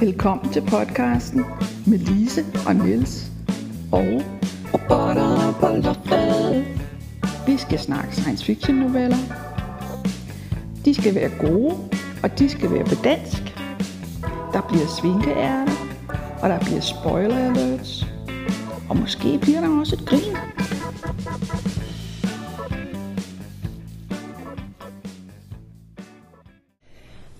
Velkommen til podcasten med Lise og Niels og Robotter, bollerflade. vi skal snakke science fiction noveller. De skal være gode, og de skal være på dansk. Der bliver svinkeærter, og der bliver spoiler alerts. Og måske bliver der også et grin.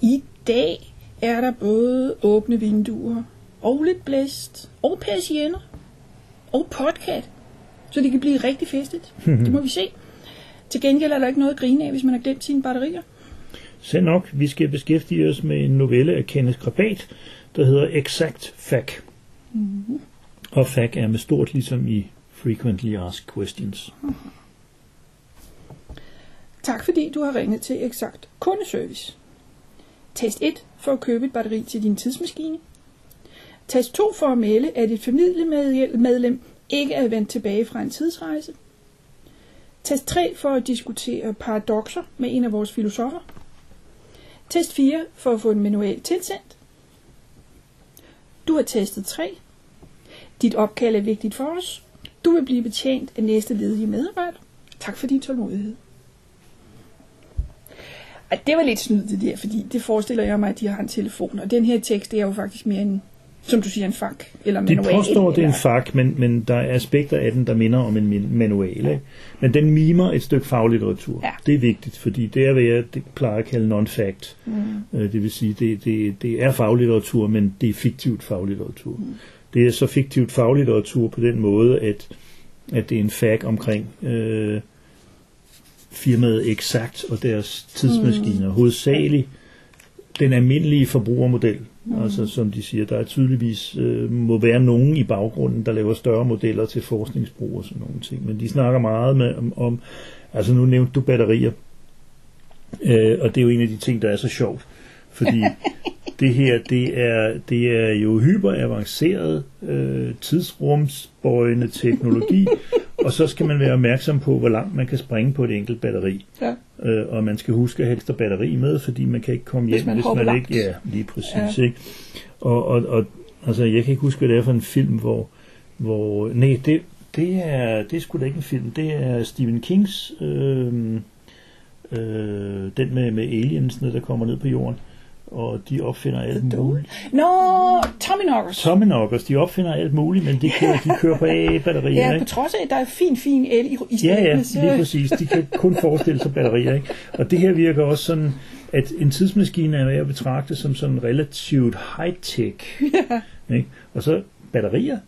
I dag er der både åbne vinduer, og lidt blæst, og persienner, og podcast, så det kan blive rigtig festigt. det må vi se. Til gengæld er der ikke noget at grine af, hvis man har glemt sine batterier. Så nok, vi skal beskæftige os med en novelle af Kenneth Krabat, der hedder Exact Fact. Mm-hmm. Og fact er med stort ligesom i Frequently Asked Questions. Tak fordi du har ringet til Exakt Kundeservice. Test 1 for at købe et batteri til din tidsmaskine. Test 2 for at melde, at et familiemedlem ikke er vendt tilbage fra en tidsrejse. Test 3 for at diskutere paradoxer med en af vores filosofer. Test 4 for at få en manual tilsendt. Du har testet 3. Dit opkald er vigtigt for os. Du vil blive betjent af næste ledige medarbejder. Tak for din tålmodighed. Ej, det var lidt snyd det der, fordi det forestiller jeg mig, at de har en telefon. Og den her tekst, det er jo faktisk mere en, som du siger, en fak. Eller De påstår, det er en fak, men, men der er aspekter af den, der minder om en manual. Ikke? Men den mimer et stykke faglitteratur. Ja. Det er vigtigt, fordi det er, hvad jeg det plejer at kalde non-fact. Mm. Det vil sige, det, det, det er faglitteratur, men det er fiktivt faglitteratur. Mm. Det er så fiktivt faglitteratur på den måde, at, at det er en fag omkring øh, firmaet Exact og deres tidsmaskiner. Mm. Hovedsageligt den almindelige forbrugermodel. Mm. Altså som de siger, der er tydeligvis øh, må være nogen i baggrunden, der laver større modeller til forskningsbrug og sådan nogle ting. Men de snakker meget med, om, om altså nu nævnte du batterier, øh, og det er jo en af de ting, der er så sjovt. Fordi det her, det er, det er jo hyperavanceret øh, tidsrumsbøjende teknologi, og så skal man være opmærksom på, hvor langt man kan springe på et enkelt batteri. Ja. Øh, og man skal huske at have batteri med, fordi man kan ikke komme hjem, Hvis man hvis man langt. ikke... Ja, lige præcis. Ja. Ikke? Og, og, og altså, jeg kan ikke huske, hvad det er for en film, hvor... hvor nej, det, det, er, det er sgu da ikke en film. Det er Stephen Kings... Øh, øh, den med, med aliensene, der kommer ned på jorden. Og de opfinder alt muligt. Nå, Tommy Knockers. Tommyknockers, de opfinder alt muligt, men de kører, de kører på AA-batterier. Ja, på ikke? trods af, at der er fin, fin el i, i Ja, ja, lige præcis. De kan kun forestille sig batterier. Ikke? Og det her virker også sådan, at en tidsmaskine er at betragte som sådan relativt high-tech. Ja. Ikke? Og så batterier.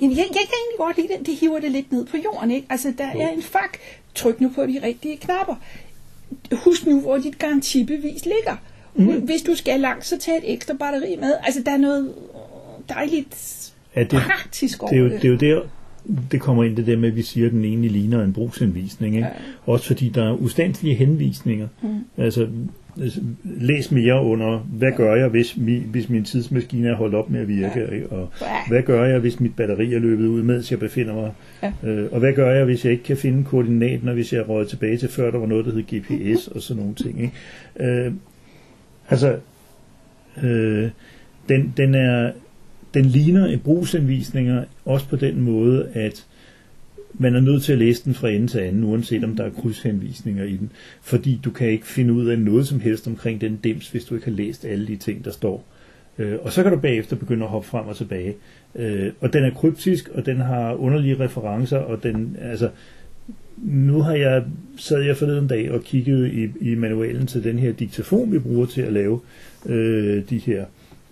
Jamen, jeg, jeg kan egentlig godt lide det. Det hiver det lidt ned på jorden, ikke? Altså, der er en fak. Tryk nu på de rigtige knapper. Husk nu, hvor dit garantibevis ligger. Mm. Hvis du skal langt, så tag et ekstra batteri med. Altså, der er noget dejligt Ja, det, praktisk over det, er jo, det. det er jo der, det kommer ind det der med, at vi siger, at den egentlig ligner en brugsanvisning. Ikke? Ja. Også fordi der er ustandslige henvisninger. Mm. Altså, altså, læs mere under, hvad gør jeg, hvis, mi, hvis min tidsmaskine er holdt op med at virke? Ja. Ikke? Og Ja. hvad gør jeg, hvis mit batteri er løbet ud, mens jeg befinder mig? Ja. Øh, og hvad gør jeg, hvis jeg ikke kan finde koordinaten, og hvis jeg er røget tilbage til før, der var noget, der hed GPS og sådan nogle ting. Ikke? Øh, altså, øh, den, den er den ligner en brugsanvisninger også på den måde, at man er nødt til at læse den fra ende til anden, uanset om der er krydshenvisninger i den. Fordi du kan ikke finde ud af noget som helst omkring den dims, hvis du ikke har læst alle de ting, der står. Øh, og så kan du bagefter begynde at hoppe frem og tilbage. Øh, og den er kryptisk, og den har underlige referencer, og den, altså, nu har jeg, sad jeg forleden dag og kiggede i, i manualen til den her diktafon, vi bruger til at lave øh, de her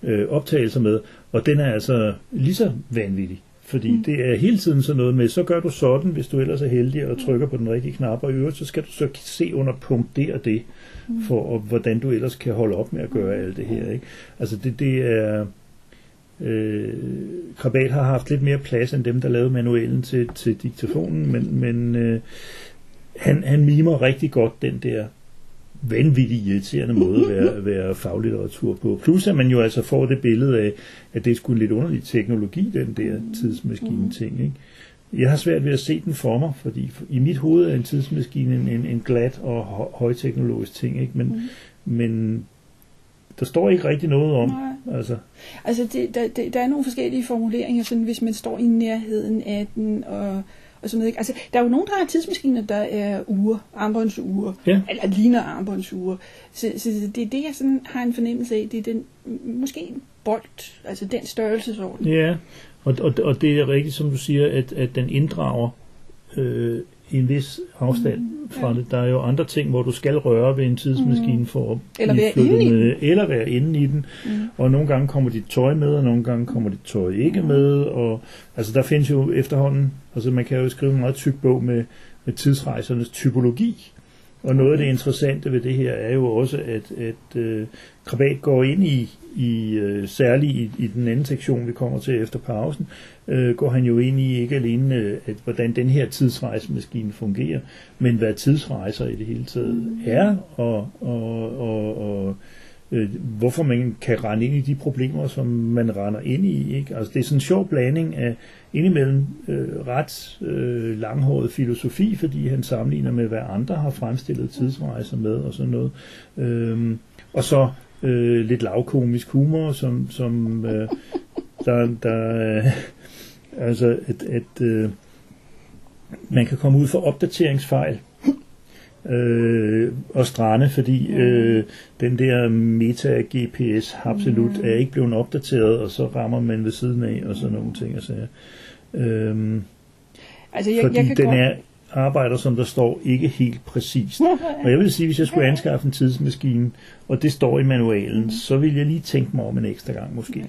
øh, optagelser med, og den er altså lige så vanvittig. Fordi mm. det er hele tiden sådan noget med, så gør du sådan, hvis du ellers er heldig og trykker på den rigtige knap, og i øvrigt så skal du så se under punkt det og det, mm. for og, hvordan du ellers kan holde op med at gøre alt det her. Ikke? Altså det, det er... Øh, Krabat har haft lidt mere plads end dem, der lavede manualen til, til diktafonen, men, men øh, han, han mimer rigtig godt den der vanvittigt irriterende måde at være, være faglitteratur på. Plus at man jo altså får det billede af, at det er sgu en lidt underlig teknologi, den der tidsmaskine-ting. Ikke? Jeg har svært ved at se den for mig, fordi i mit hoved er en tidsmaskine en, en, en glat og hø- højteknologisk ting, ikke? Men, mm. men der står ikke rigtig noget om, Nej. altså. Altså, det, der, det, der er nogle forskellige formuleringer, sådan hvis man står i nærheden af den, og, og sådan noget. Ikke? Altså, der er jo nogen, der har tidsmaskiner, der er uger, armbåndsure, Ja. eller ligner armbåndsure. Så, så det er det, jeg sådan har en fornemmelse af, det er den, måske en bold, altså den størrelsesorden. Ja, og, og, og det er rigtigt, som du siger, at, at den inddrager øh, en vis afstand mm, fra ja. det. Der er jo andre ting, hvor du skal røre ved en tidsmaskine mm. for at Eller blive være flyttet inde i med, eller være inde i den. Mm. Og nogle gange kommer dit tøj med, og nogle gange kommer dit tøj ikke med. Og, altså der findes jo efterhånden, altså man kan jo skrive en meget tyk bog med, med tidsrejsernes typologi. Og noget af det interessante ved det her er jo også, at, at øh, Krabat går ind i, i øh, særligt i, i den anden sektion, vi kommer til efter pausen, øh, går han jo ind i ikke alene, øh, at, hvordan den her tidsrejsemaskine fungerer, men hvad tidsrejser i det hele taget er, og, og, og, og øh, hvorfor man kan rende ind i de problemer, som man render ind i. Ikke? Altså, det er sådan en sjov blanding af indimellem øh, ret øh, langhåret filosofi, fordi han sammenligner med, hvad andre har fremstillet tidsrejser med og sådan noget. Øh, og så øh, lidt lavkomisk humor, som, som øh, der, der øh, altså at, at øh, man kan komme ud for opdateringsfejl øh, og strande, fordi øh, den der meta-GPS absolut er ikke blevet opdateret, og så rammer man ved siden af, og sådan nogle ting. Altså, øhm, Altså, jeg, fordi jeg kan den godt... er arbejder, som der står, ikke helt præcist. Og jeg vil sige, hvis jeg skulle anskaffe en tidsmaskine, og det står i manualen, så vil jeg lige tænke mig om en ekstra gang måske.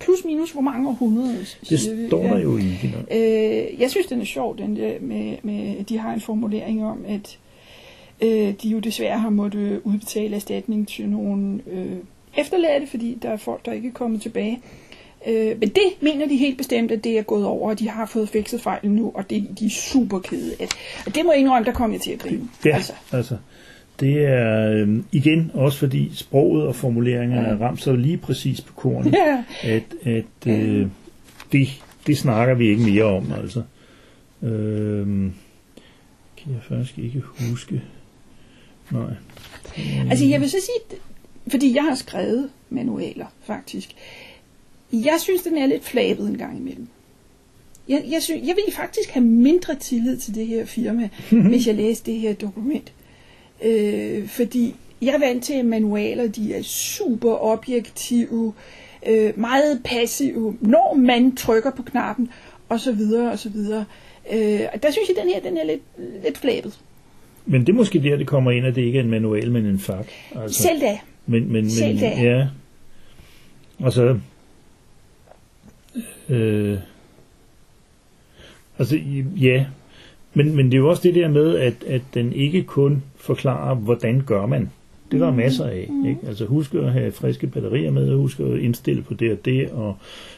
Plus minus hvor mange århundreder? Det står der jo ikke. Øh, jeg synes, den er sjov, den der med, med, de har en formulering om, at øh, de jo desværre har måttet udbetale erstatning til nogle øh, efterladte, fordi der er folk, der ikke er kommet tilbage. Øh, men det mener de helt bestemt, at det er gået over, og de har fået fikset fejlen nu, og det, de er super kede af. Og det må jeg indrømme, der kom jeg til at grine. Ja, Altså, altså. Det er øh, igen også fordi sproget og formuleringerne er ramt så lige præcis på kornet, ja, at, at øh, det, det snakker vi ikke mere om. Altså. Øh, kan jeg faktisk ikke huske. Nej. altså jeg vil så sige, fordi jeg har skrevet manualer, faktisk. Jeg synes, den er lidt flabet en gang imellem. Jeg, jeg, synes, jeg ville faktisk have mindre tillid til det her firma, hvis jeg læste det her dokument. Øh, fordi jeg er vant til, at manualer de er super objektive, øh, meget passive, når man trykker på knappen, og så videre, og så videre. Øh, og der synes jeg, den her den er lidt, lidt flabet. Men det er måske der, det kommer ind, at det ikke er en manual, men en fak. Altså, Selv da. men, men, selv men, da. Ja. Altså, øh, altså, ja. Men, men det er jo også det der med, at, at den ikke kun forklarer, hvordan gør man. Det er der masser af. Ikke? Altså husk at have friske batterier med, og husk at indstille på det og det, og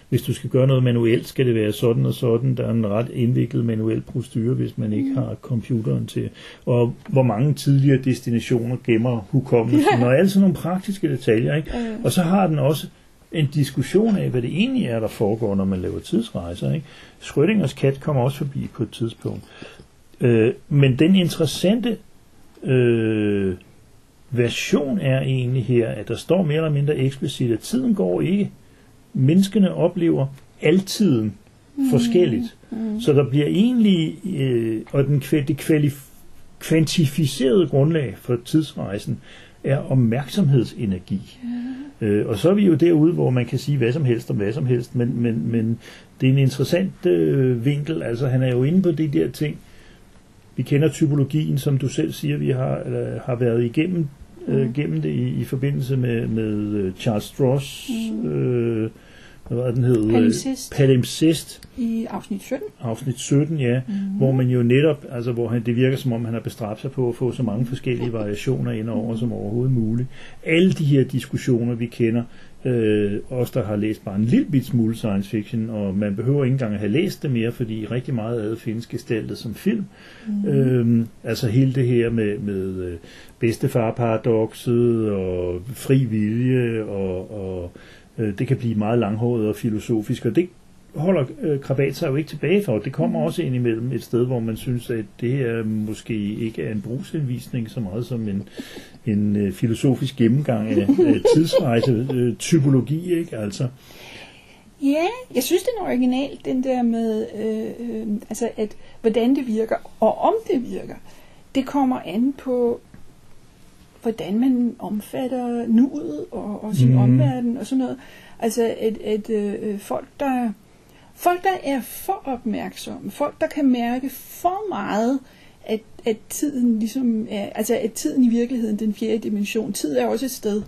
hvis du skal gøre noget manuelt, skal det være sådan og sådan. Der er en ret indviklet manuel procedure, hvis man ikke har computeren til. Og hvor mange tidligere destinationer gemmer hukommelsen, og alle sådan nogle praktiske detaljer. Ikke? Og så har den også en diskussion af, hvad det egentlig er, der foregår, når man laver tidsrejser. Ikke? Schrödingers kat kommer også forbi på et tidspunkt. Øh, men den interessante øh, version er egentlig her, at der står mere eller mindre eksplicit, at tiden går ikke. Menneskene oplever altiden forskelligt. Mm. Så der bliver egentlig, øh, og den, det kvalif- kvantificerede grundlag for tidsrejsen er opmærksomhedsenergi. Øh, og så er vi jo derude, hvor man kan sige hvad som helst om hvad som helst, men, men, men det er en interessant øh, vinkel. Altså han er jo inde på de der ting. Vi kender typologien, som du selv siger, vi har, eller, har været igennem øh, gennem det i, i forbindelse med, med øh, Charles Stross, øh, hvad var den hed? Palimpsest. Palimpsest, I afsnit 17. afsnit 17, ja, mm. hvor man jo netop, altså hvor han, det virker som om han har bestræbt sig på at få så mange forskellige variationer ind over som overhovedet muligt. Alle de her diskussioner, vi kender, øh, os der har læst bare en lille bit smule science fiction, og man behøver ikke engang at have læst det mere, fordi rigtig meget af det findes gestaltet som film. Mm. Øhm, altså hele det her med, med øh, bedstefarparadokset og fri vilje, og, og øh, det kan blive meget langhåret og filosofisk, og det holder øh, Krabat sig jo ikke tilbage for. Det kommer også ind imellem et sted, hvor man synes, at det her måske ikke er en brugsanvisning så meget som en, en øh, filosofisk gennemgang af, af tidsrejse, øh, typologi, ikke? Altså, Ja, jeg synes, den er original, den der med, øh, øh, altså at, hvordan det virker, og om det virker. Det kommer an på, hvordan man omfatter nuet og, og sin mm. omverden og sådan noget. Altså, at, at øh, folk, der, folk, der er for opmærksomme, folk, der kan mærke for meget, at, at tiden ligesom er, altså at tiden i virkeligheden, den fjerde dimension, tid er også et sted.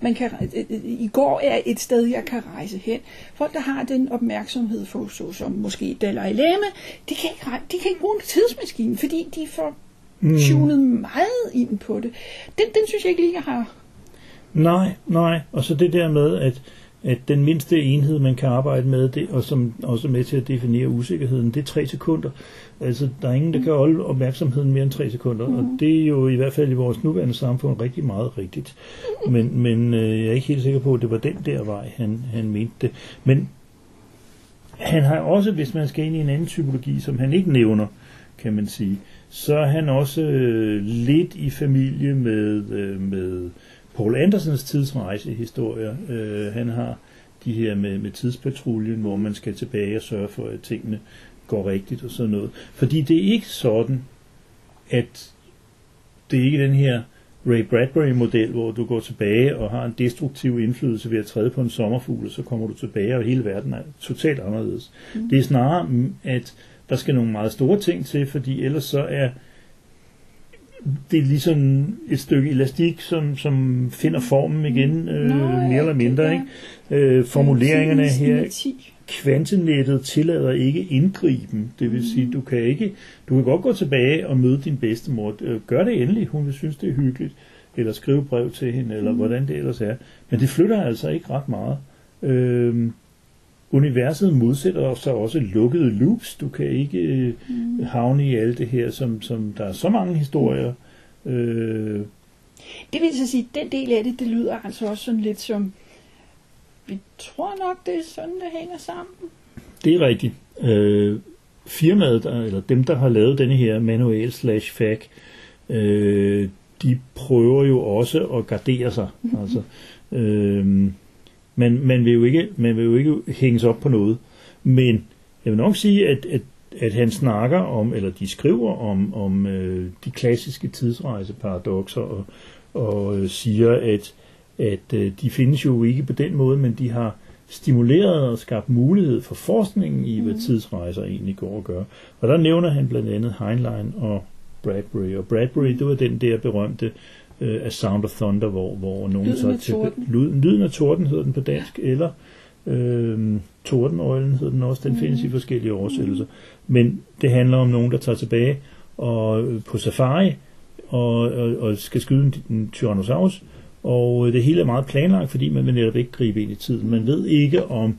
Man kan, øh, øh, I går er et sted, jeg kan rejse hen. Folk, der har den opmærksomhed for, så som måske Dalai Lama, de kan ikke, de kan ikke bruge en tidsmaskine, fordi de får Mm. tunet meget ind på det. Den, den synes jeg ikke lige, jeg har. Nej, nej. Og så det der med, at, at den mindste enhed, man kan arbejde med, det, og som også er med til at definere usikkerheden, det er tre sekunder. Altså, der er ingen, der kan holde opmærksomheden mere end tre sekunder, mm. og det er jo i hvert fald i vores nuværende samfund rigtig meget rigtigt. Men, men øh, jeg er ikke helt sikker på, at det var den der vej, han, han mente det. Men han har også, hvis man skal ind i en anden typologi, som han ikke nævner, kan man sige, så er han også øh, lidt i familie med, øh, med Paul Andersens tidsrejsehistorier. Øh, han har de her med, med tidspatruljen, hvor man skal tilbage og sørge for, at tingene går rigtigt og sådan noget. Fordi det er ikke sådan, at det er ikke den her Ray Bradbury-model, hvor du går tilbage og har en destruktiv indflydelse ved at træde på en sommerfugl, og så kommer du tilbage, og hele verden er totalt anderledes. Mm. Det er snarere, mm, at der skal nogle meget store ting til, fordi ellers så er det er ligesom et stykke elastik, som, som finder formen igen, øh, Nå, ja, mere eller mindre. Ikke? Øh, formuleringerne her kvantenettet tillader ikke indgriben. Det vil sige, du kan ikke, du kan godt gå tilbage og møde din bedstemor. Øh, Gør det endelig, hun vil synes, det er hyggeligt. Eller skrive brev til hende, eller hvordan det ellers er. Men det flytter altså ikke ret meget. Øhm, universet modsætter sig også lukkede loops. Du kan ikke øh, havne i alt det her, som, som der er så mange historier. Øh, Det vil så sige, at den del af det, det lyder altså også sådan lidt som, vi tror nok, det er sådan, det hænger sammen. Det er rigtigt. Øh, firmaet, der, eller dem, der har lavet denne her manual slash fag, øh, de prøver jo også at gardere sig. altså, øh, man, man, vil jo ikke, man vil jo ikke hænges op på noget. Men jeg vil nok sige, at, at, at han snakker om, eller de skriver om, om øh, de klassiske tidsrejseparadoxer, og, og øh, siger, at, at øh, de findes jo ikke på den måde, men de har stimuleret og skabt mulighed for forskningen i, hvad tidsrejser egentlig går og gør. Og der nævner han blandt andet Heinlein og Bradbury. Og Bradbury, det var den der berømte uh, A Sound of Thunder, hvor, hvor nogen Lyden så af torden. Lyden, lyden af torden hedder den på dansk, eller øh, Tordenøglen hedder den også. Den mm. findes i forskellige oversættelser. Men det handler om nogen, der tager tilbage og øh, på safari og, og, og skal skyde en, en Tyrannosaurus. Og øh, det hele er meget planlagt, fordi man vil netop ikke gribe ind i tiden. Man ved ikke, om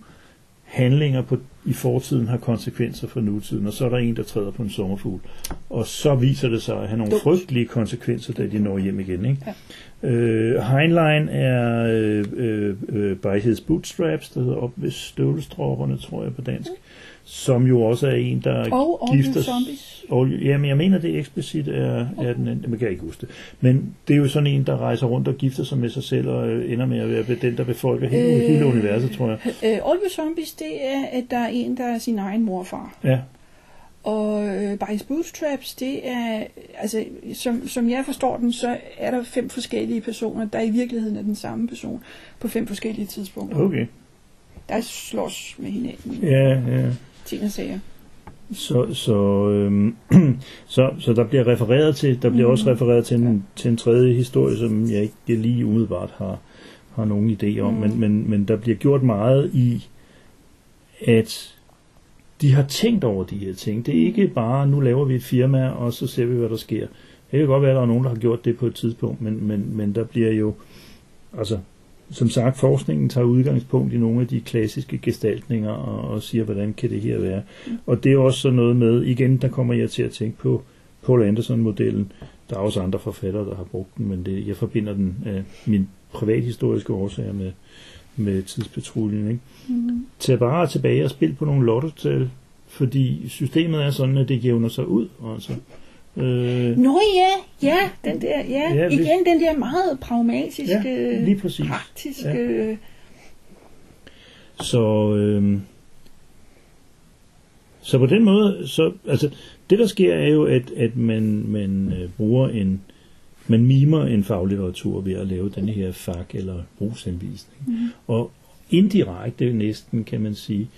handlinger på, i fortiden har konsekvenser for nutiden, og så er der en, der træder på en sommerfugl. Og så viser det sig at have nogle Dumt. frygtelige konsekvenser, da de når hjem igen. Ikke? Ja. Øh, Heinlein er øh, øh, øh, by his bootstraps, der hedder op ved støvlestropperne, tror jeg på dansk, som jo også er en, der Og All gifter Zombies. og, jamen, jeg mener, det eksplicit er, er den, man kan jeg ikke huske det. Men det er jo sådan en, der rejser rundt og gifter sig med sig selv, og øh, ender med at være den, der befolker hele, Øh. hele universet, tror jeg. Uh, All You Zombies, det er, at der er en, der er sin egen morfar. Ja, Og By His Bootstraps, det er, altså, som, som jeg forstår den, så er der fem forskellige personer, der i virkeligheden er den samme person på fem forskellige tidspunkter. okay. Der slås med hinanden. Ja, ja. Ting og sager. Så, så, øhm, så, så der bliver refereret til, der bliver også refereret til en, til en tredje historie, som jeg ikke lige umiddelbart har, har nogen idé om, Mm. men, men, men der bliver gjort meget i, at de har tænkt over de her ting. Det er ikke bare, nu laver vi et firma, og så ser vi, hvad der sker. Det kan godt være, at der er nogen, der har gjort det på et tidspunkt, men, men, men der bliver jo, altså, som sagt, forskningen tager udgangspunkt i nogle af de klassiske gestaltninger og, og siger, hvordan kan det her være. Og det er også sådan noget med, igen, der kommer jeg til at tænke på Paul Anderson-modellen. Der er også andre forfattere, der har brugt den, men det, jeg forbinder den af min privathistoriske årsager med, med tidspatruljen. Ikke? Mm. Tag bare tilbage og spil på nogle lottotal, fordi systemet er sådan, at det jævner sig ud. Altså. Øh, Nå ja, ja, den der, ja, Ja, igen den der meget pragmatiske, Ja, lige præcis. praktiske, Ja. Så, øh, så på den måde, så, altså, det der sker er jo, at, at man, man øh, bruger en, man mimer en faglitteratur ved at lave den her fag- eller brugsanvisning. Mhm. Og indirekte næsten, kan man sige,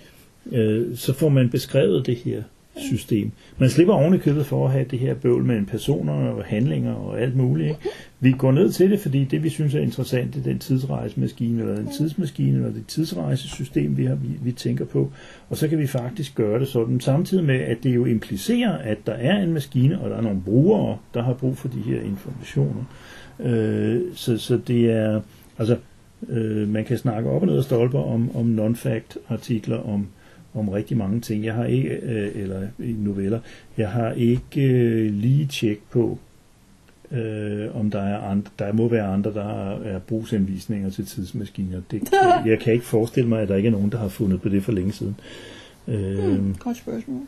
øh, så får man beskrevet det her system. Man slipper oven i købet for at have det her bøvl med en personer og handlinger og alt muligt. Ikke? Vi går ned til det, fordi det vi synes er interessant, det er den tidsrejsemaskine, eller den tidsmaskine, eller det tidsrejsesystem, vi, har, vi, vi tænker på. Og så kan vi faktisk gøre det sådan, samtidig med, at det jo implicerer, at der er en maskine, og der er nogle brugere, der har brug for de her informationer. Øh, så, så det er, altså, øh, man kan snakke op og ned og stolper om, om non-fact artikler, om om rigtig mange ting. Jeg har ikke, øh, eller i noveller, jeg har ikke øh, lige tjek på, øh, om der er andre, der må være andre, der er, er brugsanvisninger til tidsmaskiner. Det, jeg kan ikke forestille mig, at der ikke er nogen, der har fundet på det for længe siden. Øh, godt spørgsmål.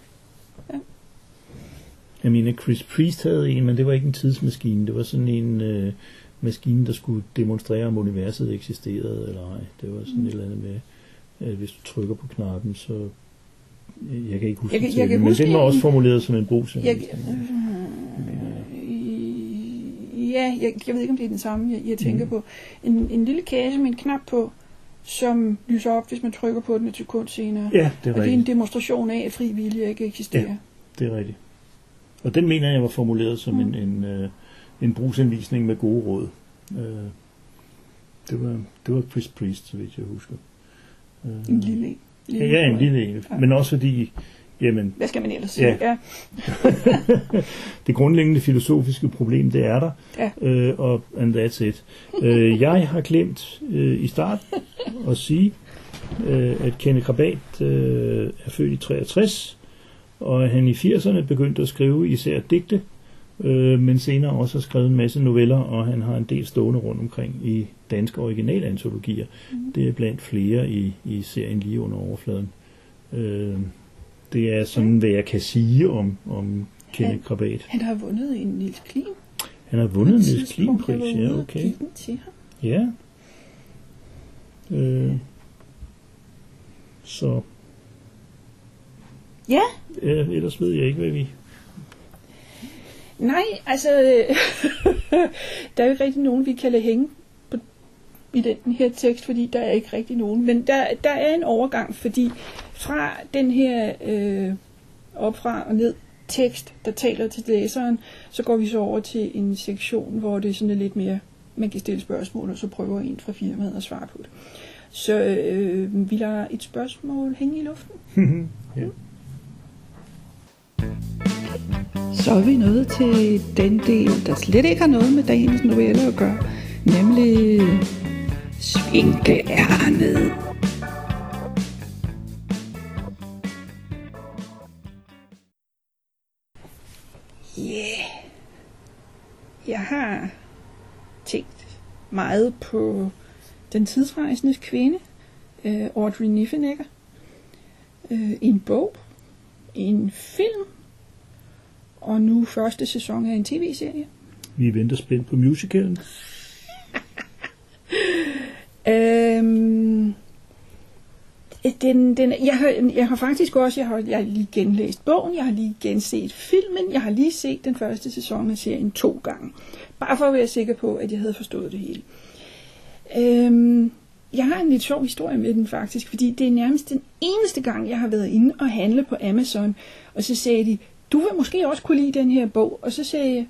Jeg mener, Chris Priest havde en, men det var ikke en tidsmaskine. Det var sådan en øh, maskine, der skulle demonstrere, om universet eksisterede eller ej. Det var sådan Mm. et eller andet med, hvis du trykker på knappen, så... Jeg kan ikke huske Jeg kan- det, jeg kan men huske den var også formuleret som en Jeg, brugsanvisning. øh, ja, jeg, jeg ved ikke, om det er den samme, jeg, jeg tænker Mm. på. En, en lille kasse med en knap på, som lyser op, hvis man trykker på den et sekund senere. Ja, det er Og det er en rigtigt. demonstration af, at fri vilje ikke eksisterer. Ja. Det er rigtigt. Og den mener jeg var formuleret som Mm. en, en, øh, en brugsanvisning med gode råd. Øh, det, var, det var Chris Priest, så vidt jeg husker. Øh, En lille en. Ja, ja, en lille en. Ja. Men også fordi, jamen, Hvad skal man ellers sige? Ja. Ja. det grundlæggende filosofiske problem, det er der, Ja. øh, og and that's it. øh, jeg har glemt øh, i starten at sige, øh, at Kenneth Krabat øh, er født i 63, og han i 80'erne begyndte at skrive især digte, øh, men senere også har skrevet en masse noveller, og han har en del stående rundt omkring i danske originalantologier. Mhm. Det er blandt flere i, i serien lige under overfladen. Øh, det er sådan, hvad jeg kan sige om, om Kenneth Krabat. Han har vundet en Niels Klim. Han har vundet et en var Klim-pris, ude ja, okay. til ham. Ja. Øh, så Ja, ja, ellers ved jeg ikke, hvad vi nej, altså, der er jo ikke rigtig nogen, vi kan lade hænge på, i den her tekst, fordi der er ikke rigtig nogen. Men der, der er en overgang, fordi fra den her øh, op fra og ned tekst, der taler til læseren, så går vi så over til en sektion, hvor det sådan er lidt mere, man kan stille spørgsmål, og så prøver en fra firmaet at svare på det. Så øh, vi lader et spørgsmål hænge i luften. ja. Så er vi nået til den del, der slet ikke har noget med dagens novelle at gøre, nemlig svinkeærnet. Yeah. Jeg har tænkt meget på den tidsrejsende kvinde, øh, Audrey Niffenegger. i en bog, en film, og nu første sæson af en tv-serie. Vi venter spændt på musicalen. Øhm, den, den, jeg, har, jeg har faktisk også, jeg har, jeg har lige genlæst bogen, jeg har lige genset filmen, jeg har lige set den første sæson af serien to gange. Bare for at være sikker på, at jeg havde forstået det hele. Øhm, jeg har en lidt sjov historie med den faktisk, fordi det er nærmest den eneste gang, jeg har været inde og handle på Amazon, og så sagde de, du vil måske også kunne lide den her bog, og så sagde jeg,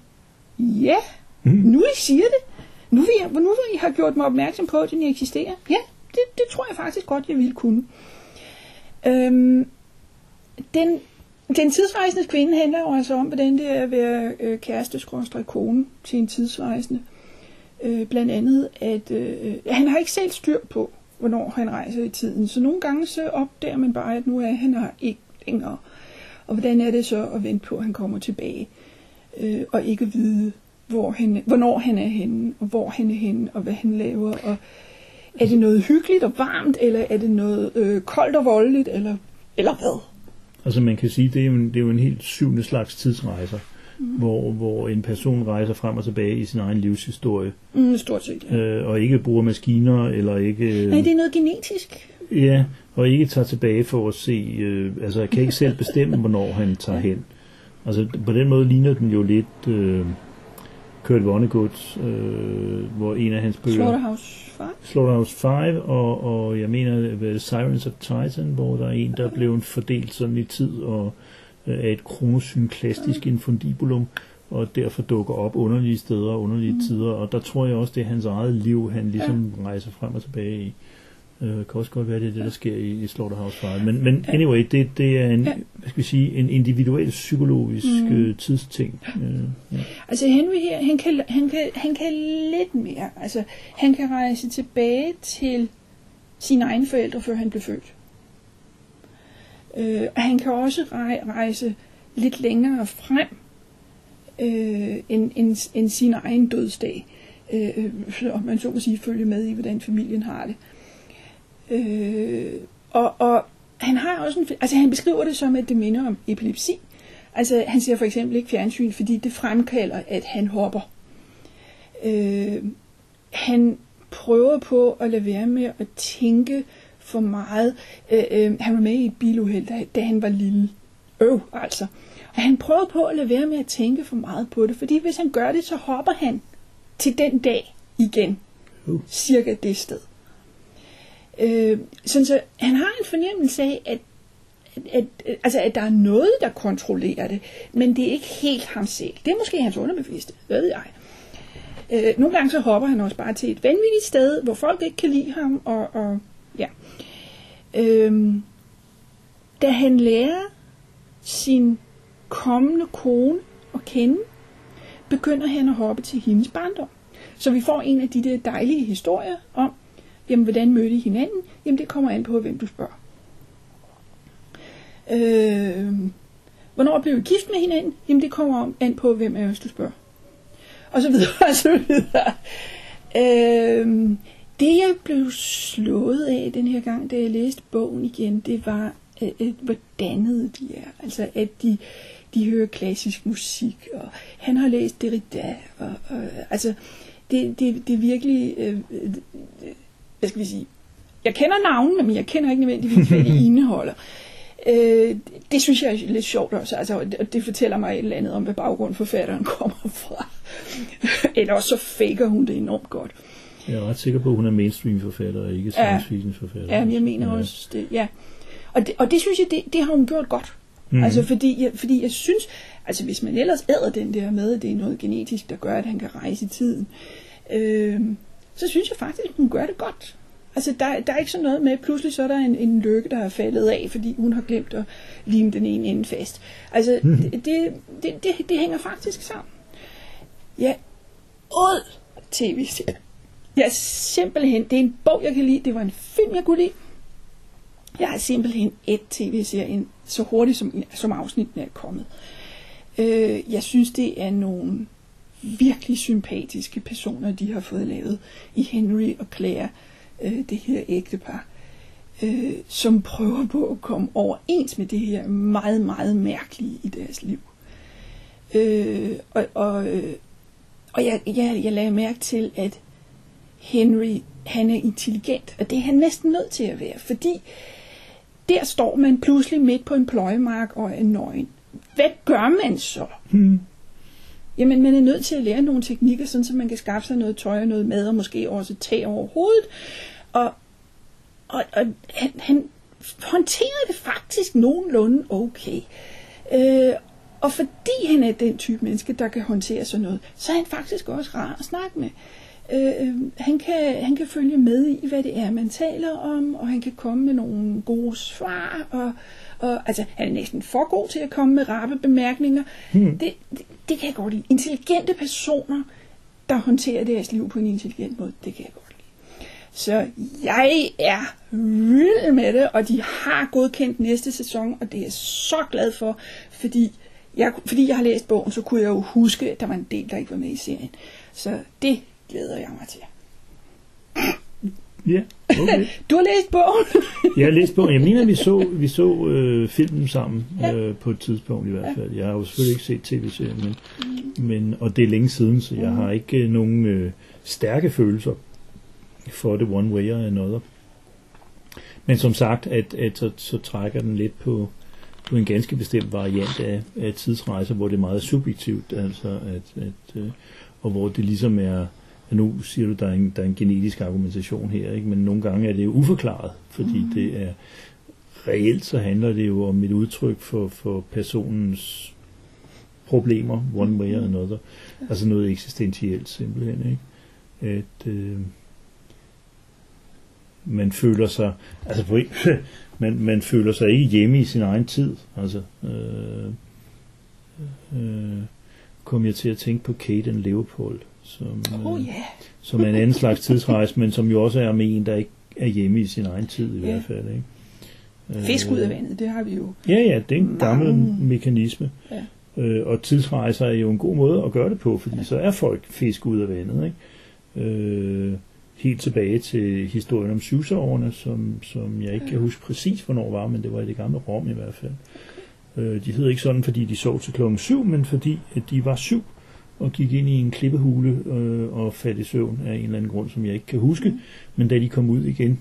ja, Mm. nu I siger det, nu vil, jeg, nu vil I have gjort mig opmærksom på, at den eksisterer. Ja, det, det tror jeg faktisk godt, jeg ville kunne. Øhm, den, den tidsrejsende kvinde handler jo altså om, hvordan det er at være øh, kæreste kone til en tidsrejsende. Øh, blandt andet, at øh, han har ikke selv styr på, hvornår han rejser i tiden. Så nogle gange så opdager man bare, at nu er han her ikke længere. Og hvordan er det så at vente på, at han kommer tilbage? Øh, og ikke vide, hvor han, hvornår han er henne, og hvor han er henne, og hvad han laver. Og, Er det noget hyggeligt og varmt, eller er det noget øh, koldt og voldeligt, eller, eller hvad? Altså man kan sige, det er jo en, det er jo en helt syvende slags tidsrejser, mm. hvor, hvor en person rejser frem og tilbage i sin egen livshistorie, Mm, stort set, ja. øh, og ikke bruger maskiner, eller ikke... Nej, det er noget genetisk. Ja, og ikke tager tilbage for at se, øh, altså jeg kan ikke selv bestemme, hvornår han tager hen. Altså på den måde ligner den jo lidt øh, Kurt Vonnegut, øh, hvor en af hans bøger... Slaughterhouse 5. Slaughterhouse 5, og, og jeg mener er Sirens of Titan, hvor der er en, der er blevet fordelt sådan i tid og øh, er et kronosynklastisk infundibulum, og derfor dukker op underlige steder og underlige mm. tider, og der tror jeg også, det er hans eget liv, han ligesom ja. rejser frem og tilbage i. Øh, kan også godt være, det er det, der sker i, i Slaughterhouse 5. Men, men anyway, det, det er en, Ja. hvad skal vi sige, en individuel psykologisk Mm. øh, tidsting. Øh, ja. Altså Henry her, han kan, han, kan, han kan lidt mere. Altså, han kan rejse tilbage til sine egne forældre, før han blev født. Øh, og han kan også rej, rejse lidt længere frem øh, end, end, end sin egen dødsdag. Øh, om man så må sige, følge med i, hvordan familien har det. Øh, og, og han har også en, altså han beskriver det som, at det minder om epilepsi. Altså han ser for eksempel ikke fjernsyn, fordi det fremkalder, at han hopper. Øh, han prøver på at lade være med at tænke for meget. Øh, øh, han var med i et biluheld, da, da han var lille. Øv, altså. Og han prøver på at lade være med at tænke for meget på det, fordi hvis han gør det, så hopper han til den dag igen. Uh. Cirka det sted. Øh, sådan så han har en fornemmelse af, at, at, at, altså, at der er noget, der kontrollerer det, men det er ikke helt ham selv. Det er måske hans underbevidste, ved jeg. Øh, nogle gange så hopper han også bare til et vanvittigt sted, hvor folk ikke kan lide ham, og, og ja. Øhm, da han lærer sin kommende kone at kende, begynder han at hoppe til hendes barndom. Så vi får en af de der dejlige historier om, jamen hvordan mødte I hinanden? Jamen det kommer an på, hvem du spørger. Øh, hvornår blev I gift med hinanden? Jamen det kommer an på, hvem af os du spørger. Og så videre, og så videre. Øh, det jeg blev slået af den her gang, da jeg læste bogen igen, det var, øh, øh, hvor dannede de er. Altså at de, de hører klassisk musik, og han har læst Derrida, og, og altså det, det, det er virkelig, øh, øh, hvad skal vi sige, jeg kender navnene, men jeg kender ikke nødvendigvis, hvad de indeholder. Øh, det synes jeg er lidt sjovt også, altså, og det fortæller mig et eller andet om, hvad baggrunden forfatteren kommer fra. Eller også så faker hun det enormt godt. Jeg er ret sikker på, at hun er mainstream-forfatter, og ikke science fiction-forfatter. Ja, jeg mener også det, ja. Og det, og det synes jeg, det, det har hun gjort godt. Mm. Altså fordi jeg, fordi jeg synes, altså hvis man ellers æder den der med, at det er noget genetisk, der gør, at han kan rejse i tiden, øh, så synes jeg faktisk, at hun gør det godt. Altså der, der er ikke sådan noget med, pludselig så er der en, en lykke, der er faldet af, fordi hun har glemt at lime den ene ende fast. Altså Mhm. det, det, det, det, det hænger faktisk sammen. Ja, ud tv-serie. Jeg er simpelthen, det er en bog, jeg kan lide, det var en film, jeg kunne lide. Jeg er simpelthen et tv-serien så hurtigt, som, som afsnitten er kommet. Øh, jeg synes, det er nogle virkelig sympatiske personer, de har fået lavet i Henry og Claire, øh, det her ægtepar, øh, som prøver på at komme overens med det her meget, meget mærkelige i deres liv. Øh, og og, øh, og jeg, jeg, jeg lagde mærke til, at Henry, han er intelligent, og det er han næsten nødt til at være, fordi der står man pludselig midt på en pløjemark og er nøgen. Hvad gør man så? Hmm. Jamen, man er nødt til at lære nogle teknikker, sådan så man kan skaffe sig noget tøj og noget mad, og måske også tag over hovedet. Og, og, og han, han håndterer det faktisk nogenlunde okay. Øh, og fordi han er den type menneske, der kan håndtere sådan noget, så er han faktisk også rar at snakke med. Øh, han, kan, han kan følge med i, hvad det er, man taler om, og han kan komme med nogle gode svar, og, og altså, han er næsten for god til at komme med rappe bemærkninger. Hmm. Det, det, det kan jeg godt lide. Intelligente personer, der håndterer deres liv på en intelligent måde, det kan jeg godt lide. Så jeg er vild med det, og de har godkendt næste sæson, og det er jeg så glad for, fordi jeg, fordi jeg har læst bogen, så kunne jeg jo huske, at der var en del, der ikke var med i serien. Så det glæder jeg mig til. Ja, okay. Du har læst bogen. Jeg har læst på, jeg mener, vi så, vi så øh, filmen sammen Ja. øh, på et tidspunkt i hvert fald. Jeg har jo selvfølgelig ikke set tv-serien, men, men, og det er længe siden, så jeg har ikke øh, nogen øh, stærke følelser for det one way or another. Men som sagt, at, at så, så trækker den lidt på, på en ganske bestemt variant af, af tidsrejser, hvor det er meget subjektivt, altså at, at, øh, og hvor det ligesom er, nu siger du, der er en, der er en genetisk argumentation her, ikke? men nogle gange er det jo uforklaret, fordi mm. det er reelt så handler det jo om et udtryk for, for personens problemer, one way or another. Altså noget eksistentielt simpelthen, ikke? At øh, man føler sig, altså på, man, man føler sig ikke hjemme i sin egen tid. Altså, øh, øh, kom jeg til at tænke på Kate and Leopold, som, oh, øh, ja. som er en anden slags tidsrejse, men som jo også er med en, der ikke er hjemme i sin egen tid i Ja. hvert fald. Ikke? Øh, Fisk ud af vandet, det har vi jo. Ja, ja, det er en gammel Mange. mekanisme. Ja. Øh, og tidsrejser er jo en god måde at gøre det på, fordi så er folk fisk ud af vandet. Ikke? Øh, helt tilbage til historien om syvsårene, som, som jeg ikke kan huske præcis, hvornår var, men det var i det gamle Rom i hvert fald. Øh, de hed ikke sådan, fordi de sov til klokken syv, men fordi at de var syv og gik ind i en klippehule øh, og faldt i søvn af en eller anden grund, som jeg ikke kan huske. Men da de kom ud igen,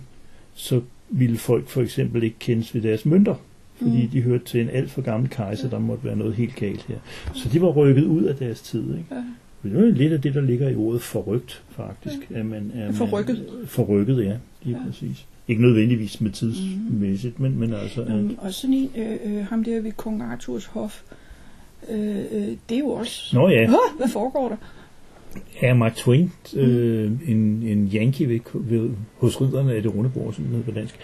så ville folk for eksempel ikke kendes ved deres mønter, fordi Mm. de hørte til en alt for gammel kejser, der måtte være noget helt galt her. Så de var rykket ud af deres tid. Ikke? Ja. Det er lidt af det, der ligger i ordet forrygt, faktisk. At man, er Forrykket. Man, forrykket, ja. Lige Ja. ja. præcis. Ikke nødvendigvis med tidsmæssigt, men, men altså... At, og sådan en, øh, øh, ham der ved kong Arthurs hof, øh, øh, det er jo også... Nå ja, Åh, hvad foregår der? er Mark Twain øh, en, en Yankee ved, ved, hos ridderne af det runde bord, som hedder på dansk.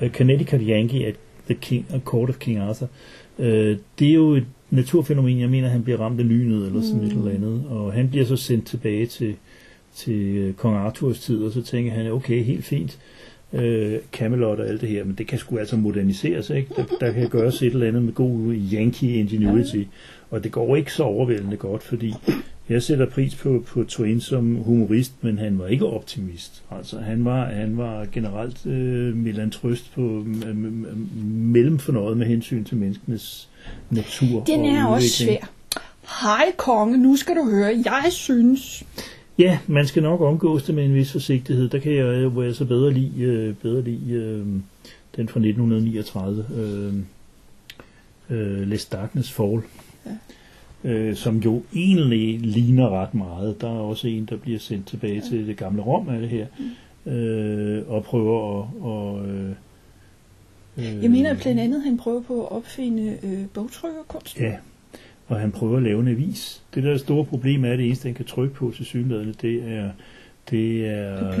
Mm. Uh, Connecticut Yankee at the King, a Court of King Arthur. Uh, det er jo et naturfænomen, jeg mener, han bliver ramt af lynet eller sådan Mm. et eller andet, og han bliver så sendt tilbage til, til kong Arthurs tid, og så tænker han, okay, helt fint, uh, Camelot og alt det her, men det kan sgu altså moderniseres, ikke? Der, der kan gøres et eller andet med god Yankee ingenuity, og det går ikke så overvældende godt, fordi jeg sætter pris på, på Twain som humorist, men han var ikke optimist. Altså, han var, han var generelt øh, melantrøst på m- mellemfornøjet med hensyn til menneskenes natur Den og er også udvikling. svær. Hej konge, nu skal du høre. Jeg synes... Ja, man skal nok omgås det med en vis forsigtighed. Der kan jeg, øh, hvor jeg så bedre lide, øh, bedre lide øh, den fra 1939, øh, øh, Les Darkness Fall, ja. øh, som jo egentlig ligner ret meget. Der er også en, der bliver sendt tilbage ja. til det gamle Rom af det her, øh, og prøver at... Og, øh, øh, Jeg mener blandt andet, han prøver på at opfinde øh, bogtrykkerkunst. Ja, og han prøver at lave en avis. Det der store problem er, at det eneste, han kan trykke på til synligheden, det er... Det er?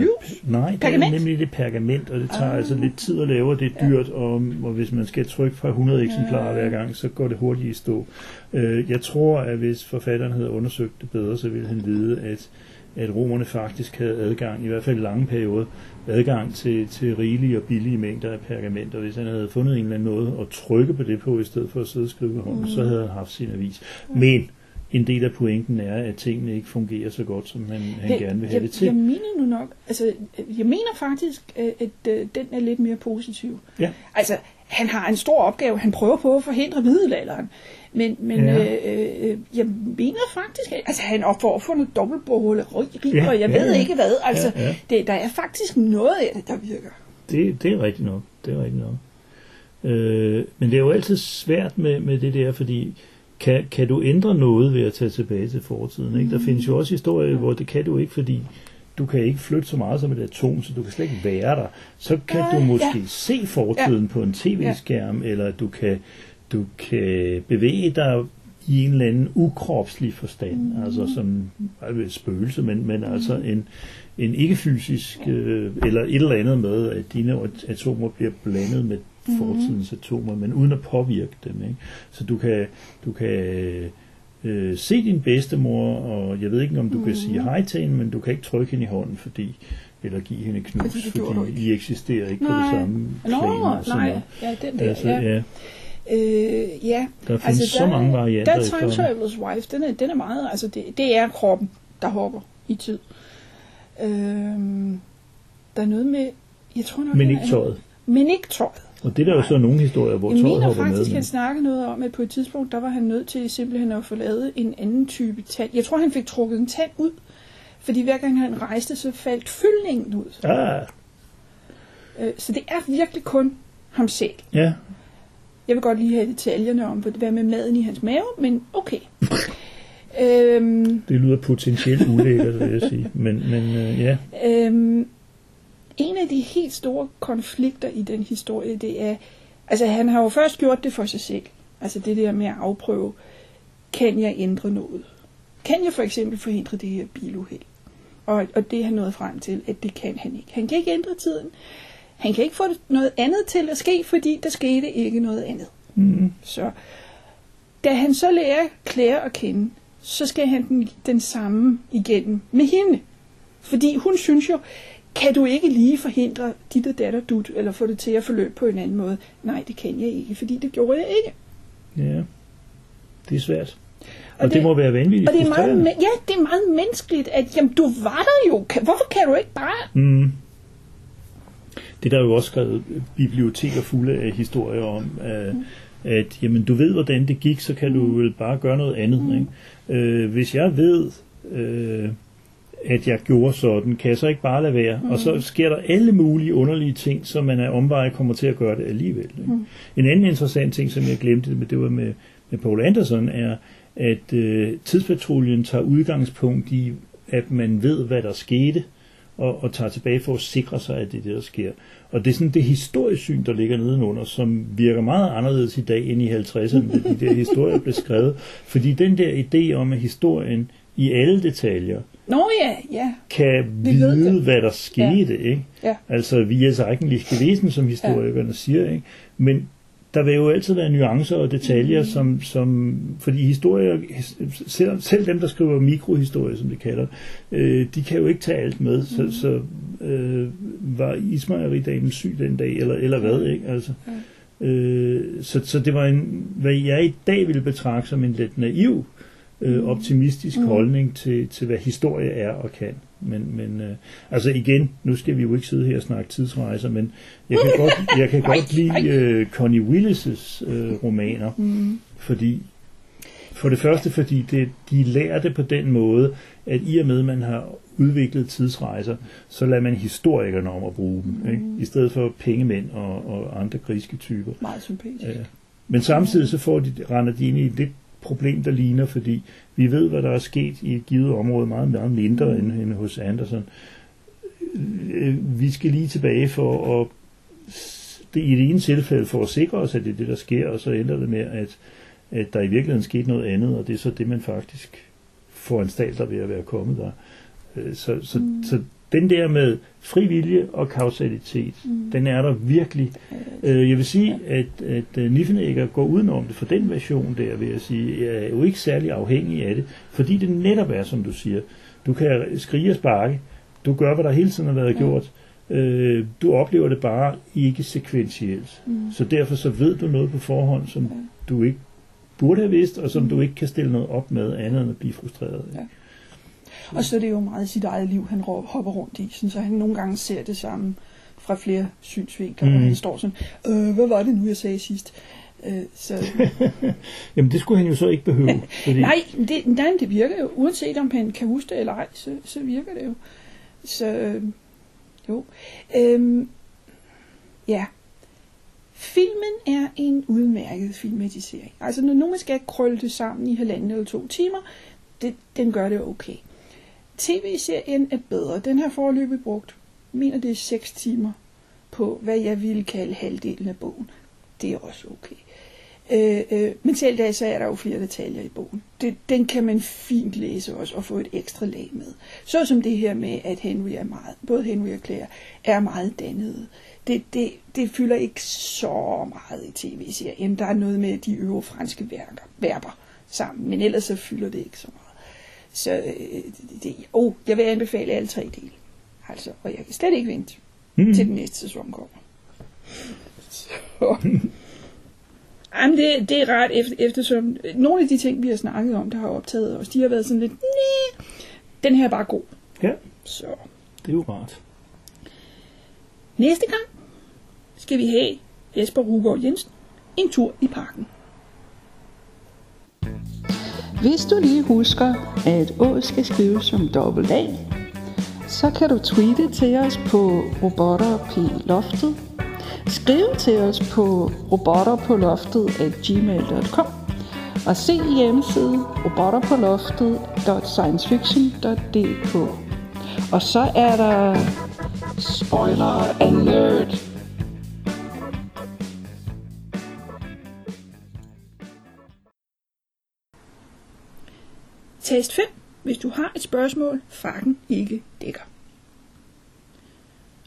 Nej, det Pergament? er nemlig det pergament, og det tager Ah. altså lidt tid at lave, og det er dyrt, og, og hvis man skal trykke fra 100 eksemplarer Ja. hver gang, så går det hurtigt i stå. Øh, jeg tror, at hvis forfatteren havde undersøgt det bedre, så ville han vide, at, at romerne faktisk havde adgang, i hvert fald lange perioder, adgang til, til rigelige og billige mængder af pergament, og hvis han havde fundet en eller anden måde at trykke på det på, i stedet for at sidde og skrive med hånden, Mm. så havde han haft sin avis. Men en del af pointen er, at tingene ikke fungerer så godt, som han, han jeg, gerne vil have jeg, det til. Jeg mener nu nok, altså, jeg mener faktisk, at, at øh, den er lidt mere positiv. Ja. Altså, han har en stor opgave, han prøver på at forhindre middelalderen. Men, men Ja. øh, øh, jeg mener faktisk, at altså, han får opfundet dobbeltbåle, Ja, ja, og jeg ja, ved ja. ikke hvad. Altså, Ja, ja. Det, der er faktisk noget af det, der virker. Det, det er rigtigt nok. Det er rigtigt nok. Øh, men det er jo altid svært med, med det der, fordi kan, kan du ændre noget ved at tage tilbage til fortiden? Ikke? Der findes jo også historier, hvor det kan du ikke, fordi du kan ikke flytte så meget som et atom, så du kan slet ikke være der. Så kan Øh, du måske ja. se fortiden ja. på en tv-skærm, eller du kan, du kan bevæge dig i en eller anden ukropslig forstand, mm. altså som altså et spøgelse, men, men altså en, en ikke-fysisk, øh, eller et eller andet med, at dine atomer bliver blandet med fortidens atomer, men uden at påvirke dem. Ikke? Så du kan, du kan øh, se din bedstemor, og jeg ved ikke, om du mm. kan sige hej til hende, men du kan ikke trykke hende i hånden, fordi eller give hende knus, Fordi det fordi. I eksisterer ikke på det Nej. samme Nå, plan. sådan nej, ja, den der, Altså, ja. ja, Øh, ja. der findes altså, så mange varianter. Der er Time. Traveler's Wife, den er, den er meget, altså det, det er kroppen, der hopper i tid. Øhm, der er noget med Jeg tror nok, Men ikke tøjet. Men ikke tøjet. Og det er der jo så nogle historier, hvor Jeg tøjet mener hopper med. faktisk, men- han snakkede noget om, at på et tidspunkt, der var han nødt til simpelthen at få lavet en anden type tand. Jeg tror, han fik trukket en tand ud, fordi hver gang han rejste, så faldt fyldningen ud. Ah, Øh, Så det er virkelig kun ham selv. ja. Jeg vil godt lige have detaljerne om, hvad med maden i hans mave, men okay. øhm, Det lyder potentielt ulækkert, vil jeg sige. Men, men øh, ja. øhm, en af de helt store konflikter i den historie, det er, altså han har jo først gjort det for sig selv. Altså det der med at afprøve, kan jeg ændre noget? Kan jeg for eksempel forhindre det her biluheld? Og, og det er han nået frem til, at det kan han ikke. Han kan ikke ændre tiden. Han kan ikke få noget andet til at ske, fordi der skete ikke noget andet. Mm. Så da han så lærer Claire at kende, så skal han den, den samme igennem med hende. Fordi hun synes jo, kan du ikke lige forhindre dit og datter dut, eller få det til at forløbe på en anden måde? Nej, det kan jeg ikke, fordi det gjorde jeg ikke. Ja, det er svært. Og, Og det, det- må være vanvittigt Og det er meget, ja, det er meget menneskeligt, at jamen, du var der jo. Hvorfor kan du ikke bare... Mm. Det er der jo også skrevet biblioteker fulde af historier om, at, at jamen, du ved, hvordan det gik, så kan du vel bare gøre noget andet. Mm. Ikke? Øh, hvis jeg ved, øh, at jeg gjorde sådan, kan jeg så ikke bare lade være? Mm. Og så sker der alle mulige underlige ting, som man af omveje kommer til at gøre det alligevel. Ikke? Mm. En anden interessant ting, som jeg glemte, men det var med, med Paul Anderson, er, at øh, tidspatruljen tager udgangspunkt i, at man ved, hvad der skete, og, og tager tilbage for at sikre sig, at det er det, der sker. Og det er sådan det historiesyn, der ligger nedenunder, som virker meget anderledes i dag end i 50'erne, da de der historier blev skrevet. Fordi den der idé om, at historien i alle detaljer Nå ja, ja. kan Vi vide, det. hvad der skete, ja. ikke? Ja. Altså, vi er så eigentlich gewesen, som historikerne ja. siger, ikke? Men der vil jo altid være nuancer og detaljer, mm. som, som, fordi historier, selv, selv dem, der skriver mikrohistorie, som de kalder, øh, de kan jo ikke tage alt med, så, så øh, var Ismail-damen syg den dag, eller, eller hvad, ikke? Altså, øh, så, så det var en, hvad jeg i dag ville betragte som en lidt naiv, øh, optimistisk mm. holdning til, til, hvad historie er og kan. Men, men øh, altså igen, nu skal vi jo ikke sidde her og snakke tidsrejser, men jeg kan godt, jeg kan godt lide øh, Connie Willis' øh, romaner, Mm. fordi for det første, fordi det, de lærer det på den måde, at i og med, at man har udviklet tidsrejser, så lader man historikerne om at bruge dem, ikke? i stedet for pengemænd og, og andre griske typer. Meget sympatisk. Ja. Men samtidig så får de, render de ind i lidt problem, der ligner, fordi vi ved, hvad der er sket i et givet område, meget, meget mindre end, end hos Anderson. Øh, vi skal lige tilbage for at det, i det ene tilfælde for at sikre os, at det er det, der sker, og så ender det med, at, at der i virkeligheden skete noget andet, og det er så det, man faktisk foranstalter ved at være kommet der. Øh, så, så, mm. så den der med fri vilje og kausalitet, mm. den er der virkelig. Øh, Jeg vil sige, at, at øh, Niffenegger går udenom det for den version der, vil jeg sige, jeg er jo ikke særlig afhængig af det, fordi det netop er, som du siger. Du kan skrige og sparke, du gør, hvad der hele tiden har været gjort, Øh, du oplever det bare ikke sekventielt. Mm. Så derfor så ved du noget på forhånd, som du ikke burde have vidst, og som du ikke kan stille noget op med, andet end at blive frustreret. Ja. Og så er det jo meget sit eget liv, han hopper rundt i, sådan, så han nogle gange ser det samme fra flere synsvinkler, mm. og han står sådan, øh, hvad var det nu, jeg sagde sidst? Øh, så, Jamen det skulle han jo så ikke behøve. Fordi, nej, det, nej, det virker jo, uanset om han kan huske det eller ej, så, så virker det jo. Så, øh, jo. Øhm, ja. Filmen er en udmærket filmatisering. Altså, når nogen skal krølle det sammen i halvanden eller to timer, det, den gør det okay. TV-serien er bedre. Den har forløbig brugt, mener det er 6 timer, på hvad jeg ville kalde halvdelen af bogen. Det er også okay. Øh, øh, men selv da, så er der jo flere detaljer i bogen. Det, den kan man fint læse også og få et ekstra lag med. Så som det her med, at Henry er meget, både Henry og Claire er meget dannede. Det, det, det fylder ikke så meget i tv-serien. Der er noget med de øvre franske værker, verber sammen, men ellers så fylder det ikke så meget. Så øh, det, oh, jeg vil anbefale alle tre dele. Altså, og jeg kan slet ikke vente mm, til den næste sæson kommer. Så. Jamen, det, det er ret, efter, eftersom nogle af de ting, vi har snakket om, der har optaget os, de har været sådan lidt, Næh, den her er bare god. Ja, Så det er jo rart. Næste gang skal vi have Jesper Rugård Jensen en tur i parken. Hvis du lige husker, at Å skal skrives som dobbelt A, så kan du tweete til os på robotter på loftet. Skriv til os på robotterpåloftet@gmail.com og se hjemmesiden robotterpåloftet.sciencefiction.dk. Og så er der spoiler alert. Test 5, hvis du har et spørgsmål, fakken ikke dækker.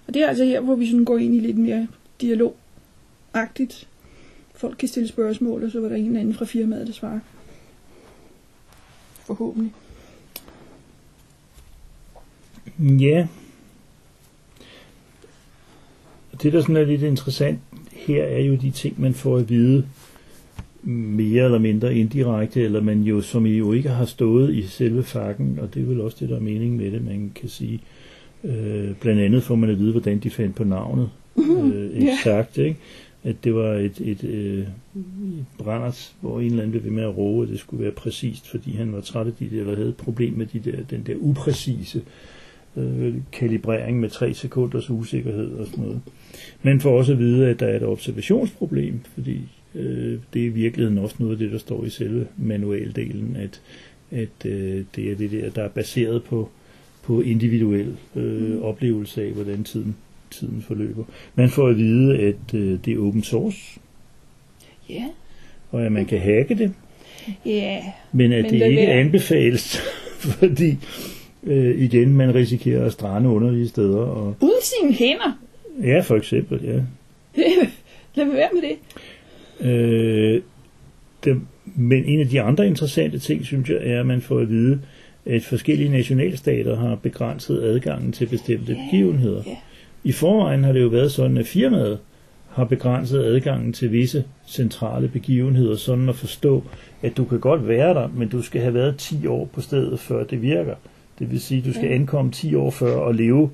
Og det er altså her, hvor vi sådan går ind i lidt mere dialogagtigt. Folk kan stille spørgsmål, og så var der en eller anden fra firmaet, der svarer. Forhåbentlig. Ja. Det, der sådan er lidt interessant her, er jo de ting, man får at vide mere eller mindre indirekte, eller man jo, som I jo ikke har stået i selve fakken, og det er vel også det, der er meningen med det, man kan sige. Øh, blandt andet får man at vide, hvordan de fandt på navnet. Mhm. Øh, eksakt, ikke? At det var et, et, øh, et brændert, hvor en eller anden blev ved med at råbe, at det skulle være præcist, fordi han var træt af de der, eller havde et problem med de der, den der upræcise øh, kalibrering med tre sekunders usikkerhed og sådan noget. Man får også at vide, at der er et observationsproblem, fordi øh, det er i virkeligheden også noget af det, der står i selve manualdelen, at, at øh, det er det der, der er baseret på, på individuel øh, Mm. oplevelse af, hvordan tiden, tiden forløber. Man får at vide, at øh, det er open source, Ja. og at man kan hacke det, Ja. men at Men det ikke være. anbefales, fordi øh, igen, man risikerer at strande underlige steder. Og, Ud sine hænder. ja, for eksempel, ja. Lad være med det. Øh, det, men en af de andre interessante ting, synes jeg, er, at man får at vide, at forskellige nationalstater har begrænset adgangen til bestemte Ja, begivenheder. ja. I forvejen har det jo været sådan, at firmaet har begrænset adgangen til visse centrale begivenheder, sådan at forstå, at du kan godt være der, men du skal have været 10 år på stedet, før det virker. Det vil sige, at du skal ankomme 10 år før og leve